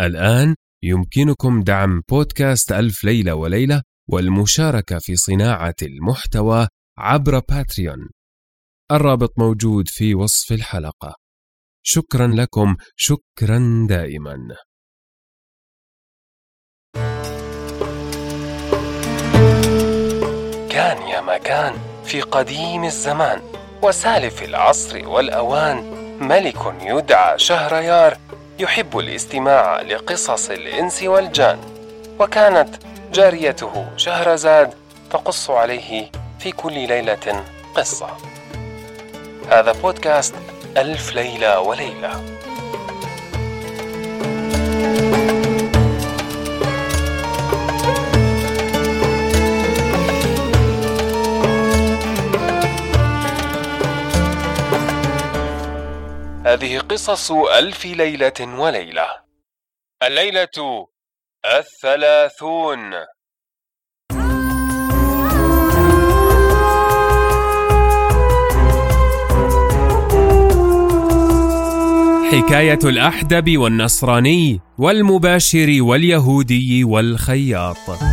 الآن يمكنكم دعم بودكاست ألف ليلة وليلة والمشاركة في صناعة المحتوى عبر باتريون. الرابط موجود في وصف الحلقة. شكرا لكم شكرا دائما. كان يا مكان في قديم الزمان وسالف العصر والأوان ملك يدعى شهريار يحب الاستماع لقصص الإنس والجان وكانت جاريته شهرزاد تقص عليه في كل ليلة قصة. هذا بودكاست ألف ليلة وليلة. هذه قصص ألف ليلة وليلة. الليلة الثلاثون. حكاية الأحدب والنصراني والمباشر واليهودي والخياط.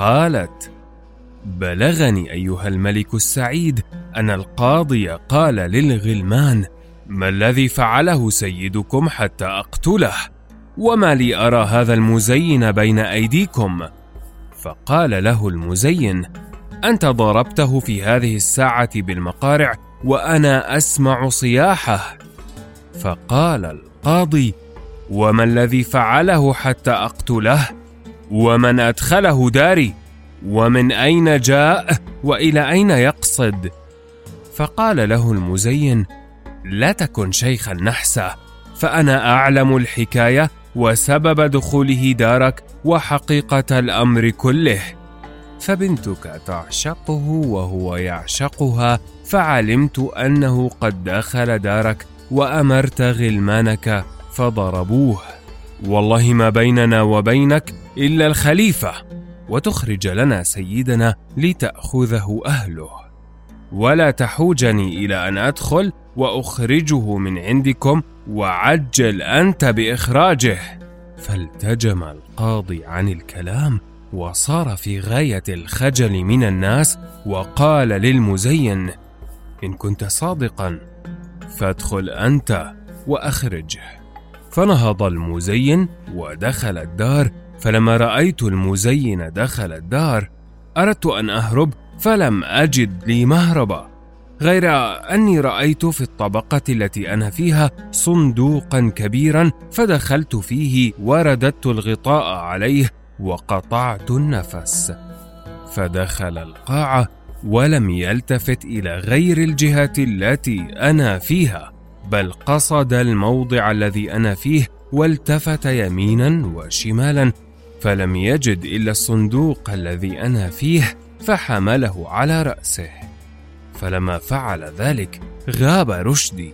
قالت بلغني أيها الملك السعيد أن القاضي قال للغلمان ما الذي فعله سيدكم حتى أقتله؟ وما لي أرى هذا المزين بين أيديكم؟ فقال له المزين أنت ضربته في هذه الساعة بالمقارع وأنا أسمع صياحه. فقال القاضي وما الذي فعله حتى أقتله؟ ومن أدخله داري ومن أين جاء وإلى أين يقصد؟ فقال له المزين لا تكن شيخا نحسا فأنا أعلم الحكاية وسبب دخوله دارك وحقيقة الأمر كله. فبنتك تعشقه وهو يعشقها فعلمت أنه قد دخل دارك وأمرت غلمانك فضربوه. والله ما بيننا وبينك إلا الخليفة وتخرج لنا سيدنا لتأخذه أهله. ولا تحوجني إلى أن أدخل وأخرجه من عندكم وعجل أنت بإخراجه. فالتجم القاضي عن الكلام وصار في غاية الخجل من الناس وقال للمزين إن كنت صادقا فادخل أنت وأخرجه. فنهض المزين ودخل الدار فلما رأيت المزين دخل الدار أردت أن أهرب فلم أجد لي مهربا. غير أني رأيت في الطبقة التي أنا فيها صندوقا كبيرا فدخلت فيه ورددت الغطاء عليه وقطعت النفس. فدخل القاعة ولم يلتفت إلى غير الجهة التي أنا فيها. بل قصد الموضع الذي أنا فيه والتفت يمينا وشمالا فلم يجد إلا الصندوق الذي أنا فيه فحمله على رأسه. فلما فعل ذلك غاب رشدي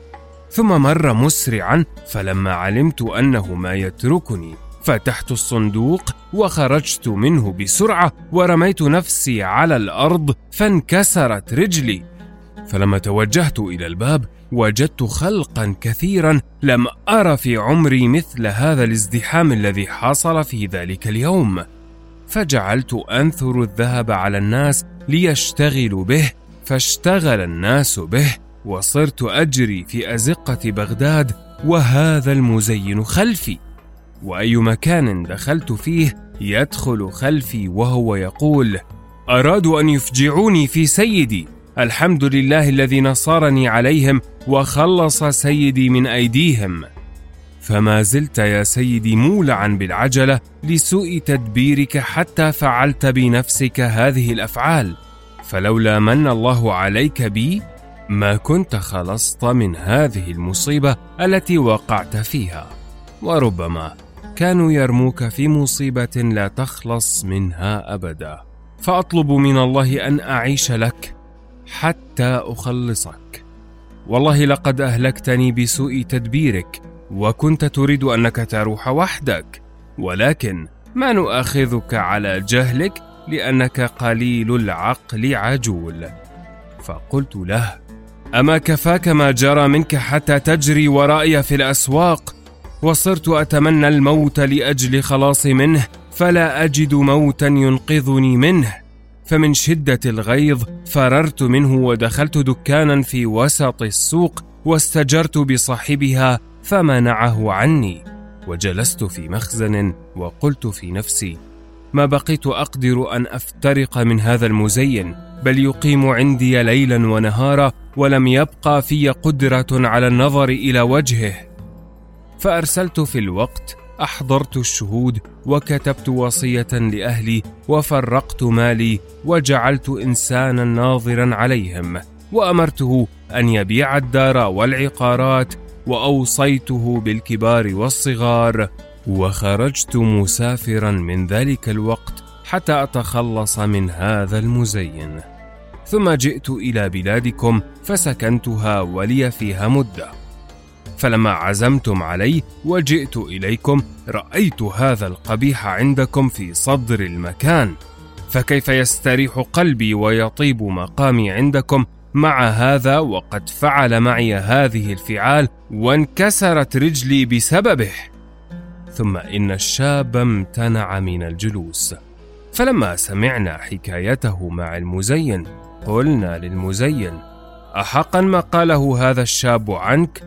ثم مر مسرعا فلما علمت أنه ما يتركني فتحت الصندوق وخرجت منه بسرعة ورميت نفسي على الأرض فانكسرت رجلي. فلما توجهت إلى الباب وجدت خلقا كثيرا لم أر في عمري مثل هذا الازدحام الذي حصل في ذلك اليوم. فجعلت أنثر الذهب على الناس ليشتغلوا به فاشتغل الناس به وصرت أجري في أزقة بغداد وهذا المزين خلفي. وأي مكان دخلت فيه يدخل خلفي وهو يقول أرادوا أن يفجعوني في سيدي. الحمد لله الذي نصرني عليهم وخلص سيدي من أيديهم. فما زلت يا سيدي مولعا بالعجلة لسوء تدبيرك حتى فعلت بنفسك هذه الأفعال. فلولا من الله عليك بي ما كنت خلصت من هذه المصيبة التي وقعت فيها. وربما كانوا يرموك في مصيبة لا تخلص منها أبدا. فأطلب من الله أن أعيش لك حتى أخلصك. والله لقد أهلكتني بسوء تدبيرك وكنت تريد أنك تروح وحدك. ولكن ما نؤاخذك على جهلك؟ لأنك قليل العقل عجول. فقلت له أما كفاك ما جرى منك حتى تجري ورائي في الأسواق؟ وصرت أتمنى الموت لأجل خلاصي منه فلا أجد موتا ينقذني منه. فمن شدة الغيظ فررت منه ودخلت دكانا في وسط السوق واستجرت بصاحبها فمنعه عني. وجلست في مخزن وقلت في نفسي ما بقيت أقدر أن أفترق من هذا المزين بل يقيم عندي ليلا ونهارا ولم يبقى في قدرة على النظر إلى وجهه. فأرسلت في الوقت أحضرت الشهود وكتبت وصية لأهلي وفرقت مالي وجعلت إنسانا ناظرا عليهم وأمرته أن يبيع الدار والعقارات وأوصيته بالكبار والصغار وخرجت مسافرا من ذلك الوقت حتى أتخلص من هذا المزين. ثم جئت إلى بلادكم فسكنتها ولي فيها مدة. فلما عزمتم علي وجئت إليكم رأيت هذا القبيح عندكم في صدر المكان. فكيف يستريح قلبي ويطيب مقامي عندكم مع هذا وقد فعل معي هذه الفعال وانكسرت رجلي بسببه؟ ثم إن الشاب امتنع من الجلوس. فلما سمعنا حكايته مع المزين قلنا للمزين أحقا ما قاله هذا الشاب عنك؟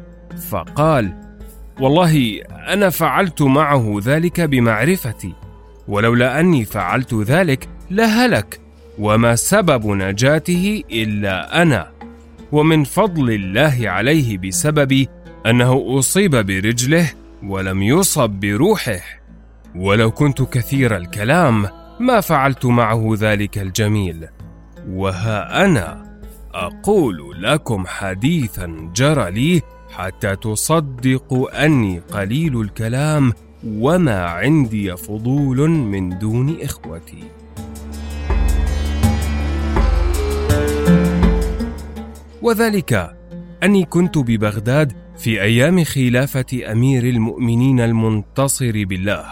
فقال والله أنا فعلت معه ذلك بمعرفتي ولولا أني فعلت ذلك لهلك وما سبب نجاته إلا أنا ومن فضل الله عليه بسببي أنه أصيب برجله ولم يصب بروحه. ولو كنت كثير الكلام ما فعلت معه ذلك الجميل. وها أنا أقول لكم حديثا جرى لي حتى تصدقوا أني قليل الكلام وما عندي فضول من دون إخوتي. وذلك أني كنت ببغداد في أيام خلافة أمير المؤمنين المنتصر بالله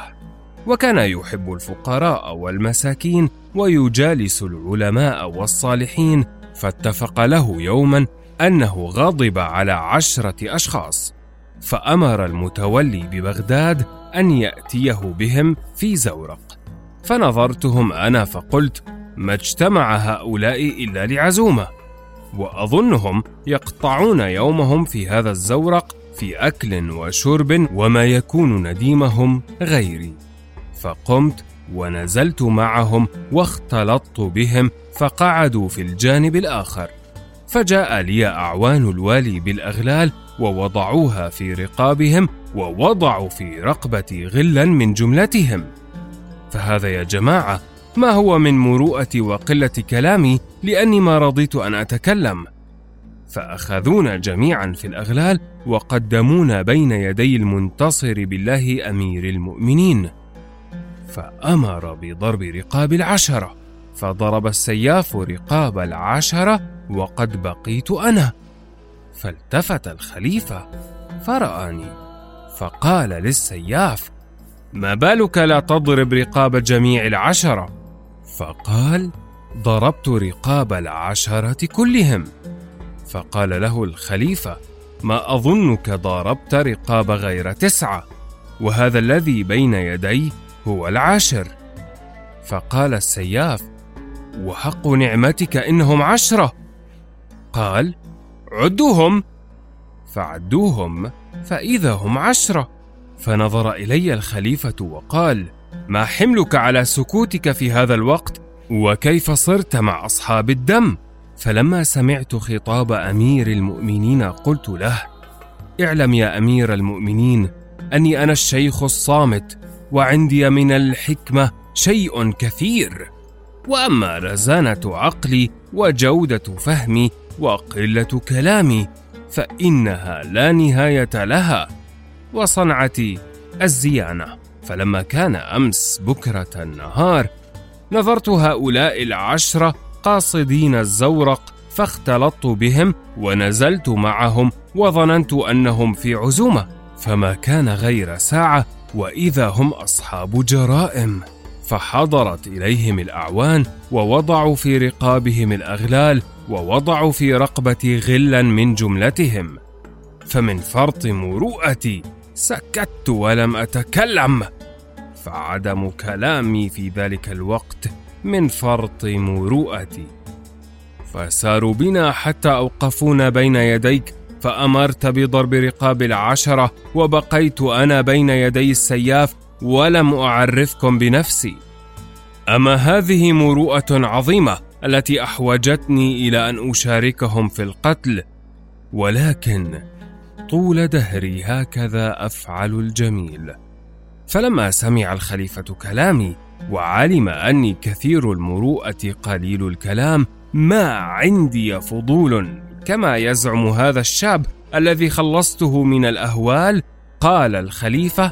وكان يحب الفقراء والمساكين ويجالس العلماء والصالحين فاتفق له يوما أنه غضب على عشرة أشخاص فأمر المتولي ببغداد أن يأتيه بهم في زورق. فنظرتهم أنا فقلت ما اجتمع هؤلاء إلا لعزومة. وأظنهم يقطعون يومهم في هذا الزورق في أكل وشرب وما يكون نديمهم غيري. فقمت ونزلت معهم واختلطت بهم فقعدوا في الجانب الآخر. فجاء لي أعوان الوالي بالأغلال ووضعوها في رقابهم ووضعوا في رقبتي غلا من جملتهم. فهذا يا جماعة ما هو من مروءتي وقلة كلامي لأني ما رضيت أن أتكلم؟ فأخذونا جميعا في الأغلال وقدمونا بين يدي المنتصر بالله أمير المؤمنين. فأمر بضرب رقاب العشرة فضرب السياف رقاب العشرة وقد بقيت أنا. فالتفت الخليفة فرآني فقال للسياف ما بالك لا تضرب رقاب جميع العشرة؟ فقال ضربت رقاب العشرة كلهم. فقال له الخليفة ما أظنك ضاربت رقاب غير تسعة وهذا الذي بين يدي هو العاشر. فقال السياف وحق نعمتك إنهم عشرة. قال عدوهم. فعدوهم فإذا هم عشرة. فنظر إلي الخليفة وقال ما حملك على سكوتك في هذا الوقت؟ وكيف صرت مع أصحاب الدم؟ فلما سمعت خطاب أمير المؤمنين قلت له اعلم يا أمير المؤمنين أني أنا الشيخ الصامت وعندي من الحكمة شيء كثير. وأما رزانة عقلي وجودة فهمي وقلة كلامي فإنها لا نهاية لها وصنعتي الزيانة. فلما كان أمس بكرة النهار نظرت هؤلاء العشره قاصدين الزورق فاختلطت بهم ونزلت معهم وظننت أنهم في عزومة. فما كان غير ساعة وإذا هم أصحاب جرائم. فحضرت إليهم الأعوان ووضعوا في رقابهم الأغلال ووضعوا في رقبتي غلا من جملتهم. فمن فرط مروءتي سكت ولم أتكلم. فعدم كلامي في ذلك الوقت من فرط مروءتي فساروا بنا حتى أوقفونا بين يديك فأمرت بضرب رقاب العشرة وبقيت أنا بين يدي السياف ولم أعرفكم بنفسي. أما هذه مروءة عظيمة التي أحوجتني إلى أن أشاركهم في القتل ولكن طول دهري هكذا أفعل الجميل. فلما سمع الخليفة كلامي وعلم أني كثير المروءة قليل الكلام ما عندي فضول كما يزعم هذا الشاب الذي خلصته من الأهوال قال الخليفة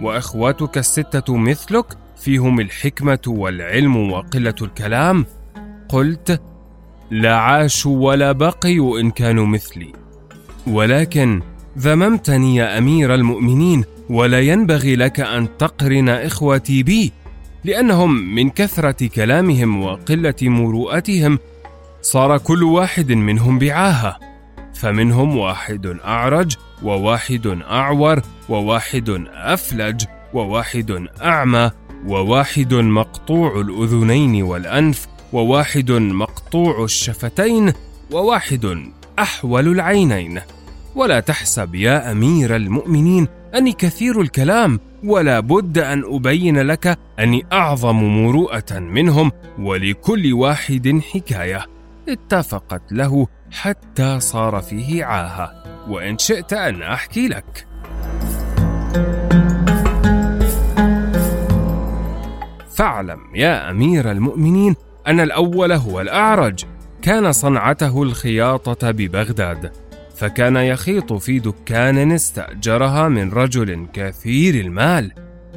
وإخوتك الستة مثلك فيهم الحكمة والعلم وقلة الكلام قلت لا عاشوا ولا بقيوا إن كانوا مثلي. ولكن ذممتني يا أمير المؤمنين ولا ينبغي لك أن تقرن إخوتي بي لأنهم من كثرة كلامهم وقلة مروءتهم صار كل واحد منهم بعاهة فمنهم واحد أعرج وواحد أعور وواحد أفلج وواحد أعمى وواحد مقطوع الأذنين والأنف وواحد مقطوع الشفتين وواحد أحول العينين. ولا تحسب يا أمير المؤمنين أني كثير الكلام ولا بد أن أبين لك أني أعظم مروءة منهم ولكل واحد حكاية. اتفقت له حتى صار فيه عاهة. وإن شئت أن أحكي لك. فاعلم يا أمير المؤمنين أن الأول هو الأعرج. كان صنعته الخياطة ببغداد. فكان يخيط في دكان استأجرها من رجل كثير المال.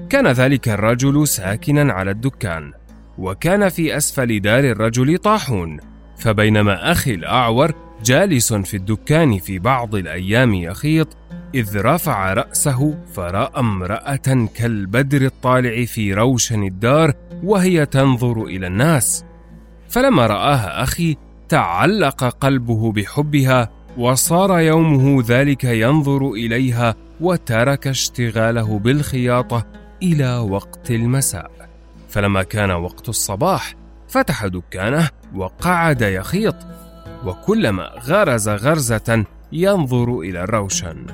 كان ذلك الرجل ساكنا على الدكان. وكان في أسفل دار الرجل طاحون. فبينما أخي الأعور جالس في الدكان في بعض الأيام يخيط إذ رفع رأسه فرأى امرأة كالبدر الطالع في روشن الدار وهي تنظر إلى الناس. فلما رآها أخي تعلق قلبه بحبها وصار يومه ذلك ينظر إليها وترك اشتغاله بالخياطة إلى وقت المساء. فلما كان وقت الصباح فتح دكانه وقعد يخيط وكلما غرز غرزة ينظر إلى الروشن.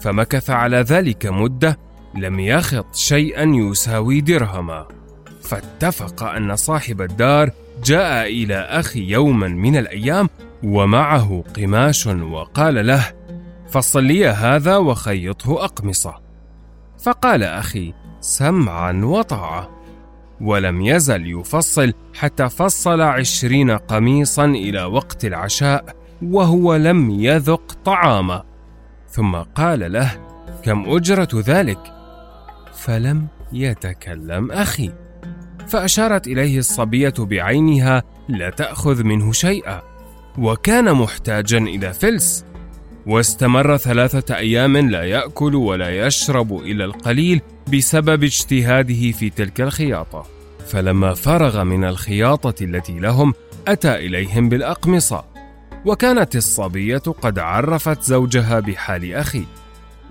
فمكث على ذلك مدة لم يخط شيئا يساوي درهما. فاتفق أن صاحب الدار جاء إلى أخي يوما من الأيام ومعه قماش وقال له فصل لي هذا وخيطه أقمصة. فقال أخي سمعا وطاعة. ولم يزل يفصل حتى فصل عشرين قميصا إلى وقت العشاء وهو لم يذق طعامه. ثم قال له كم أجرة ذلك؟ فلم يتكلم أخي. فأشارت إليه الصبية بعينها لا تأخذ منه شيئا. وكان محتاجا إلى فلس. واستمر ثلاثة أيام لا يأكل ولا يشرب الا القليل بسبب اجتهاده في تلك الخياطة. فلما فرغ من الخياطة التي لهم أتى إليهم بالأقمصة. وكانت الصبية قد عرفت زوجها بحال أخي.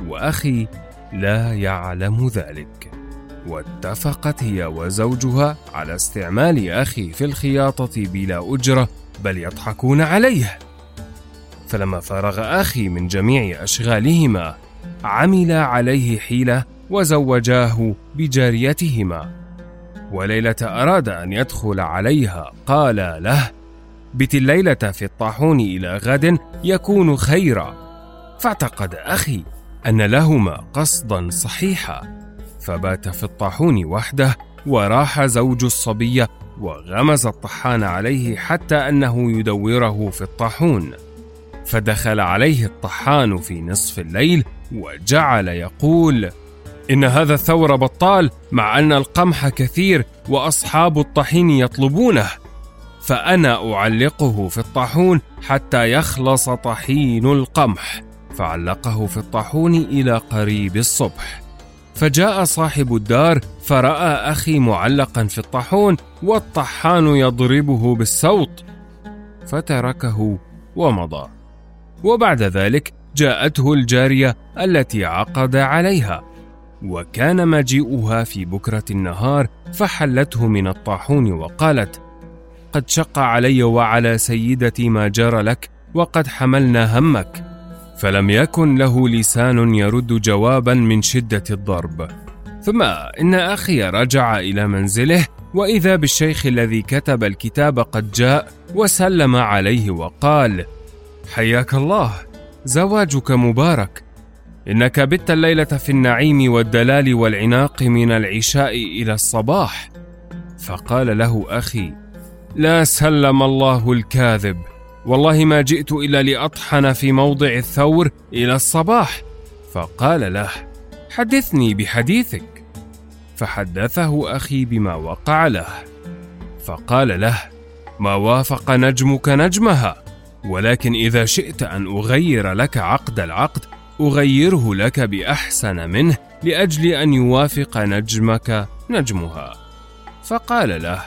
وأخي لا يعلم ذلك. واتفقت هي وزوجها على استعمال أخي في الخياطة بلا أجرة بل يضحكون عليه. فلما فرغ أخي من جميع أشغالهما عملا عليه حيلة وزوجاه بجاريتهما. وليلة أراد أن يدخل عليها قال له بت الليلة في الطاحون إلى غد يكون خيرا. فاعتقد أخي أن لهما قصدا صحيحا. فبات في الطاحون وحده وراح زوج الصبيه وغمز الطحان عليه حتى أنه يدوره في الطاحون. فدخل عليه الطحان في نصف الليل وجعل يقول إن هذا الثور بطال مع أن القمح كثير وأصحاب الطحين يطلبونه. فأنا أعلقه في الطاحون حتى يخلص طحين القمح. فعلقه في الطاحون إلى قريب الصبح. فجاء صاحب الدار فرأى أخي معلقا في الطاحون والطحان يضربه بالسوط فتركه ومضى. وبعد ذلك جاءته الجارية التي عقد عليها وكان مجيئها في بكرة النهار فحلته من الطاحون وقالت قد شق علي وعلى سيدتي ما جرى لك وقد حملنا همك. فلم يكن له لسان يرد جوابا من شدة الضرب. ثم إن أخي رجع إلى منزله وإذا بالشيخ الذي كتب الكتاب قد جاء وسلم عليه وقال حياك الله زواجك مبارك. إنك بت الليلة في النعيم والدلال والعناق من العشاء إلى الصباح. فقال له أخي لا سلم الله الكاذب. والله ما جئت إلا لأطحن في موضع الثور إلى الصباح. فقال له حدثني بحديثك. فحدثه أخي بما وقع له. فقال له ما وافق نجمك نجمها ولكن إذا شئت أن أغير لك عقد العقد أغيره لك بأحسن منه لأجل أن يوافق نجمك نجمها. فقال له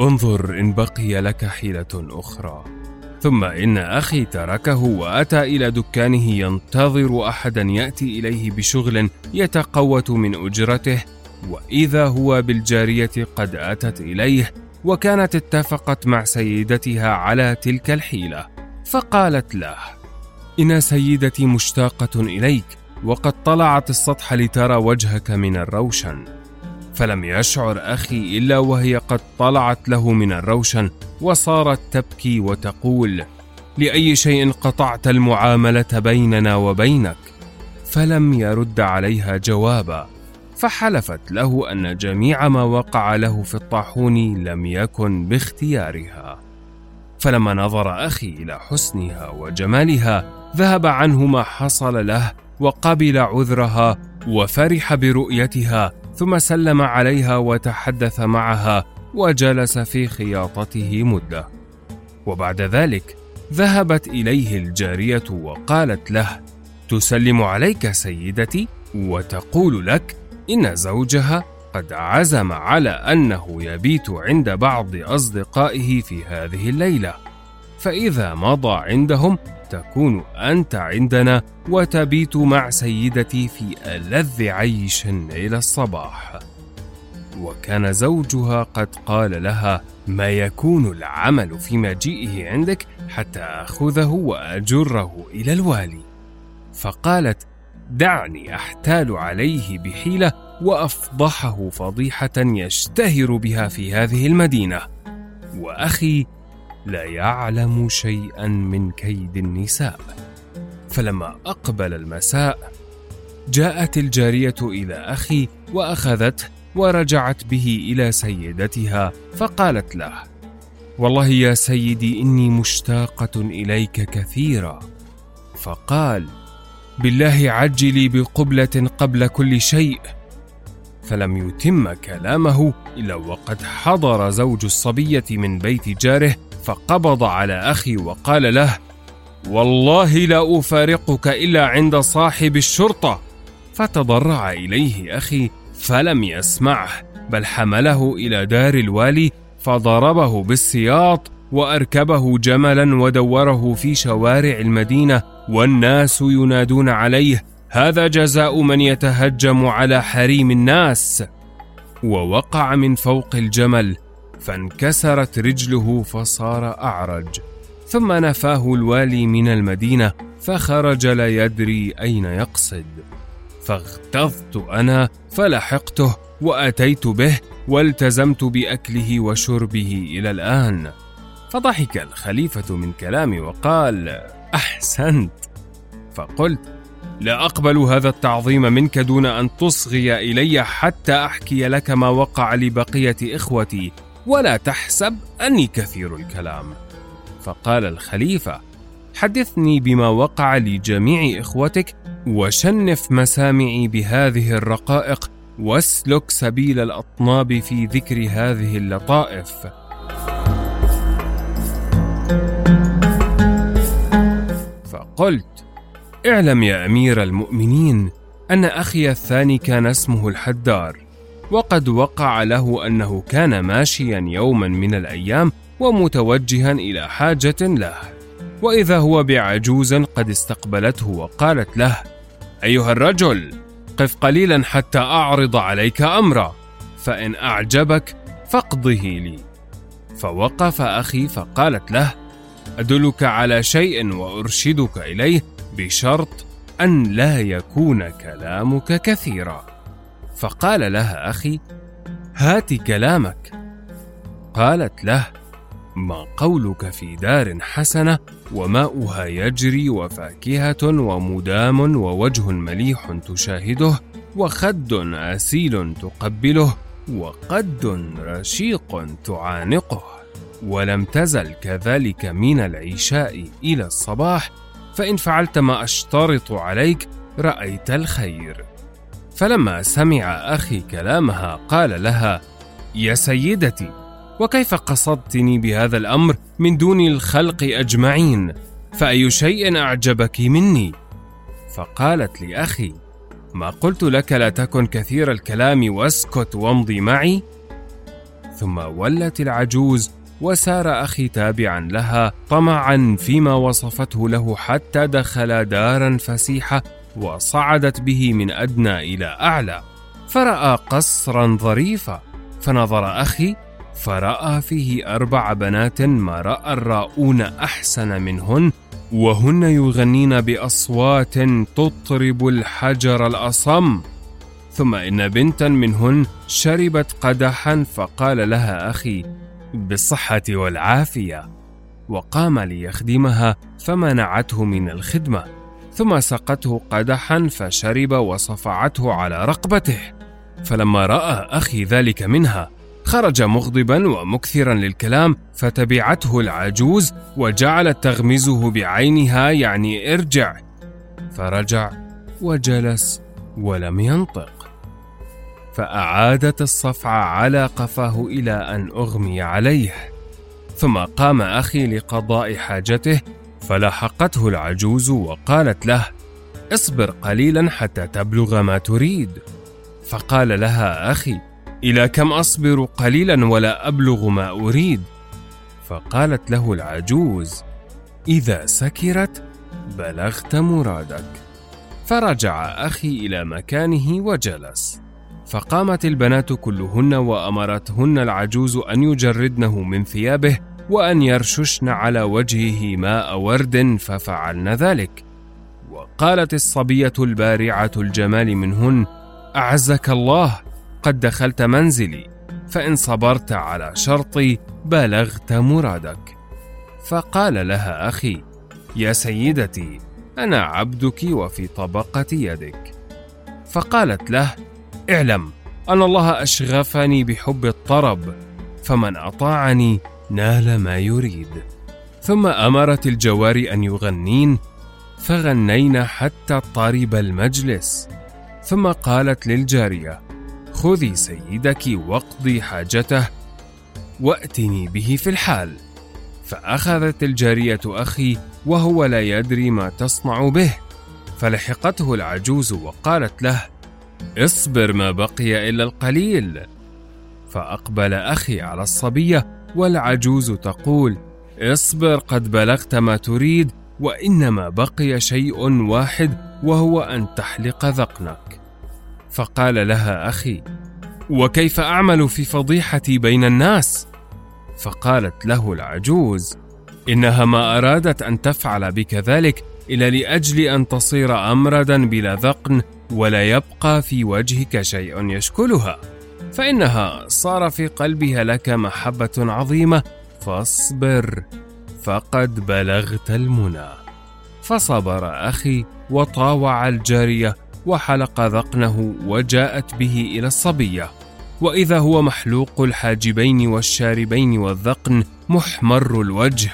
انظر إن بقي لك حيلة أخرى. ثم إن أخي تركه وأتى إلى دكانه ينتظر أحدا يأتي إليه بشغل يتقوت من أجرته وإذا هو بالجارية قد أتت إليه وكانت اتفقت مع سيدتها على تلك الحيلة فقالت له إن سيدتي مشتاقة إليك وقد طلعت السطح لترى وجهك من الروشن. فلم يشعر أخي إلا وهي قد طلعت له من الروشن وصارت تبكي وتقول لأي شيء قطعت المعاملة بيننا وبينك؟ فلم يرد عليها جوابا فحلفت له أن جميع ما وقع له في الطاحون لم يكن باختيارها. فلما نظر أخي إلى حسنها وجمالها ذهب عنه ما حصل له وقبل عذرها وفرح برؤيتها ثم سلم عليها وتحدث معها وجلس في خياطته مدة. وبعد ذلك ذهبت إليه الجارية وقالت له تسلم عليك سيدتي وتقول لك إن زوجها قد عزم على أنه يبيت عند بعض أصدقائه في هذه الليلة. فإذا مضى عندهم تكون أنت عندنا وتبيت مع سيدتي في ألذ عيش إلى الصباح. وكان زوجها قد قال لها ما يكون العمل في مجيئه عندك حتى أخذه وأجره إلى الوالي. فقالت دعني أحتال عليه بحيلة وأفضحه فضيحة يشتهر بها في هذه المدينة. وأخي لا يعلم شيئا من كيد النساء. فلما أقبل المساء جاءت الجارية إلى أخي وأخذته ورجعت به إلى سيدتها فقالت له والله يا سيدي إني مشتاقة إليك كثيرا. فقال بالله عجلي بقبلة قبل كل شيء. فلم يتم كلامه إلا وقد حضر زوج الصبية من بيت جاره فقبض على أخي وقال له والله لا أفارقك إلا عند صاحب الشرطة. فتضرع إليه أخي فلم يسمعه بل حمله إلى دار الوالي فضربه بالسياط وأركبه جملا ودوره في شوارع المدينة والناس ينادون عليه هذا جزاء من يتهجم على حريم الناس. ووقع من فوق الجمل فانكسرت رجله فصار أعرج ثم نفاه الوالي من المدينة فخرج لا يدري أين يقصد. فاغتظت أنا فلحقته وأتيت به والتزمت بأكله وشربه إلى الآن. فضحك الخليفة من كلامي وقال أحسنت. فقلت لا أقبل هذا التعظيم منك دون أن تصغي إلي حتى أحكي لك ما وقع لبقية إخوتي ولا تحسب أني كثير الكلام. فقال الخليفة حدثني بما وقع لجميع إخوتك وشنف مسامعي بهذه الرقائق واسلك سبيل الأطناب في ذكر هذه اللطائف. فقلت اعلم يا أمير المؤمنين أن أخي الثاني كان اسمه الحدار وقد وقع له أنه كان ماشيا يوما من الأيام ومتوجها إلى حاجة له. وإذا هو بعجوز قد استقبلته وقالت له أيها الرجل قف قليلا حتى أعرض عليك أمرا فإن أعجبك فاقضه لي. فوقف أخي فقالت له أدلك على شيء وأرشدك إليه بشرط أن لا يكون كلامك كثيرا. فقال لها أخي هات كلامك. قالت له ما قولك في دار حسنة وماؤها يجري وفاكهة ومدام ووجه مليح تشاهده وخد أسيل تقبله وقد رشيق تعانقه. ولم تزل كذلك من العشاء إلى الصباح فإن فعلت ما أشترط عليك رأيت الخير. فلما سمع أخي كلامها قال لها يا سيدتي وكيف قصدتني بهذا الأمر من دون الخلق أجمعين؟ فأي شيء أعجبك مني؟ فقالت لأخي ما قلت لك لا تكن كثير الكلام واسكت وامضي معي؟ ثم ولت العجوز وسار أخي تابعا لها طمعا فيما وصفته له حتى دخل دارا فسيحة وصعدت به من أدنى إلى أعلى فرأى قصرا ظريفا فنظر أخي فراى فيه أربع بنات ما راى الراؤون احسن منهن وهن يغنين باصوات تطرب الحجر الاصم. ثم ان بنتا منهن شربت قدحا فقال لها أخي بالصحة والعافية. وقام ليخدمها فمنعته من الخدمة. ثم سقته قدحا فشرب وصفعته على رقبته. فلما راى أخي ذلك منها خرج مغضبا ومكثرا للكلام فتبعته العجوز وجعلت تغمزه بعينها يعني ارجع. فرجع وجلس ولم ينطق. فأعادت الصفع على قفاه إلى أن أغمي عليه. ثم قام أخي لقضاء حاجته فلاحقته العجوز وقالت له اصبر قليلا حتى تبلغ ما تريد. فقال لها أخي إلى كم أصبر قليلا ولا أبلغ ما أريد؟ فقالت له العجوز إذا سكرت بلغت مرادك. فرجع أخي إلى مكانه وجلس. فقامت البنات كلهن وأمرتهن العجوز أن يجردنه من ثيابه وأن يرششن على وجهه ماء ورد ففعلن ذلك. وقالت الصبية البارعة الجمال منهن أعزك الله قد دخلت منزلي فإن صبرت على شرطي بلغت مرادك. فقال لها أخي يا سيدتي أنا عبدك وفي طبقة يدك. فقالت له اعلم أن الله أشغفني بحب الطرب فمن أطاعني نال ما يريد. ثم أمرت الجواري أن يغنين فغنين حتى طرب المجلس. ثم قالت للجارية خذي سيدك واقضي حاجته وأتني به في الحال. فأخذت الجارية أخي وهو لا يدري ما تصنع به. فلحقته العجوز وقالت له اصبر ما بقي إلا القليل. فأقبل أخي على الصبية والعجوز تقول اصبر قد بلغت ما تريد وإنما بقي شيء واحد وهو أن تحلق ذقنك. فقال لها أخي وكيف أعمل في فضيحتي بين الناس؟ فقالت له العجوز إنها ما أرادت أن تفعل بك ذلك إلا لأجل أن تصير أمردا بلا ذقن ولا يبقى في وجهك شيء يشكلها فإنها صار في قلبها لك محبة عظيمة فاصبر فقد بلغت المنى. فصبر أخي وطاوع الجارية وحلق ذقنه وجاءت به إلى الصبية. وإذا هو محلوق الحاجبين والشاربين والذقن محمر الوجه.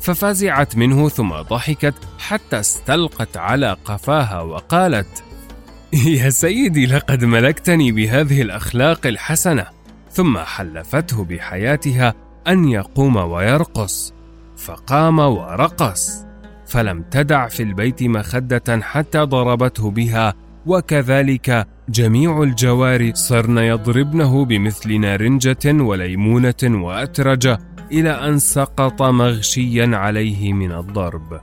ففزعت منه ثم ضحكت حتى استلقت على قفاها وقالت يا سيدي لقد ملكتني بهذه الأخلاق الحسنة. ثم حلفته بحياتها أن يقوم ويرقص. فقام ورقص. فلم تدع في البيت مخدة حتى ضربته بها وكذلك جميع الجواري صرن يضربنه بمثل نارنجة وليمونة وأترجة إلى أن سقط مغشيا عليه من الضرب.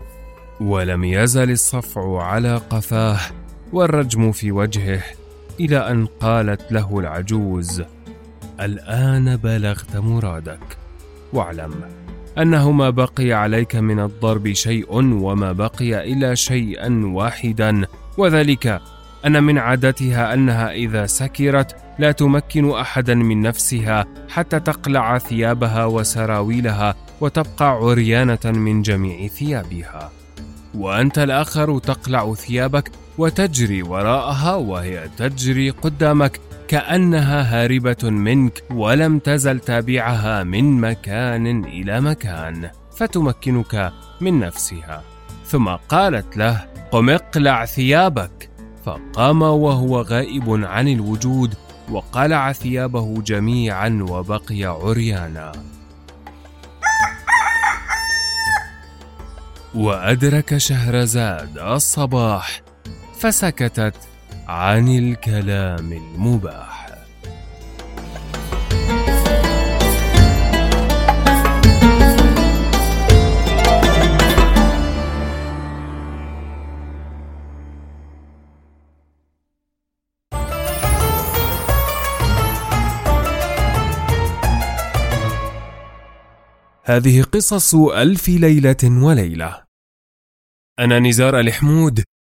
ولم يزل الصفع على قفاه والرجم في وجهه إلى أن قالت له العجوز الآن بلغت مرادك واعلم. أنه ما بقي عليك من الضرب شيء وما بقي إلا شيئا واحدا. وذلك أن من عادتها أنها إذا سكرت لا تمكن أحدا من نفسها حتى تقلع ثيابها وسراويلها وتبقى عريانة من جميع ثيابها. وأنت الآخر تقلع ثيابك وتجري وراءها وهي تجري قدامك كأنها هاربة منك ولم تزل تابعها من مكان إلى مكان فتمكنك من نفسها. ثم قالت له قم اقلع ثيابك. فقام وهو غائب عن الوجود وقلع ثيابه جميعا وبقي عريانا. وأدرك شهرزاد الصباح فسكتت عن الكلام المباح. هذه قصص ألف ليلة وليلة. أنا نزار الحمود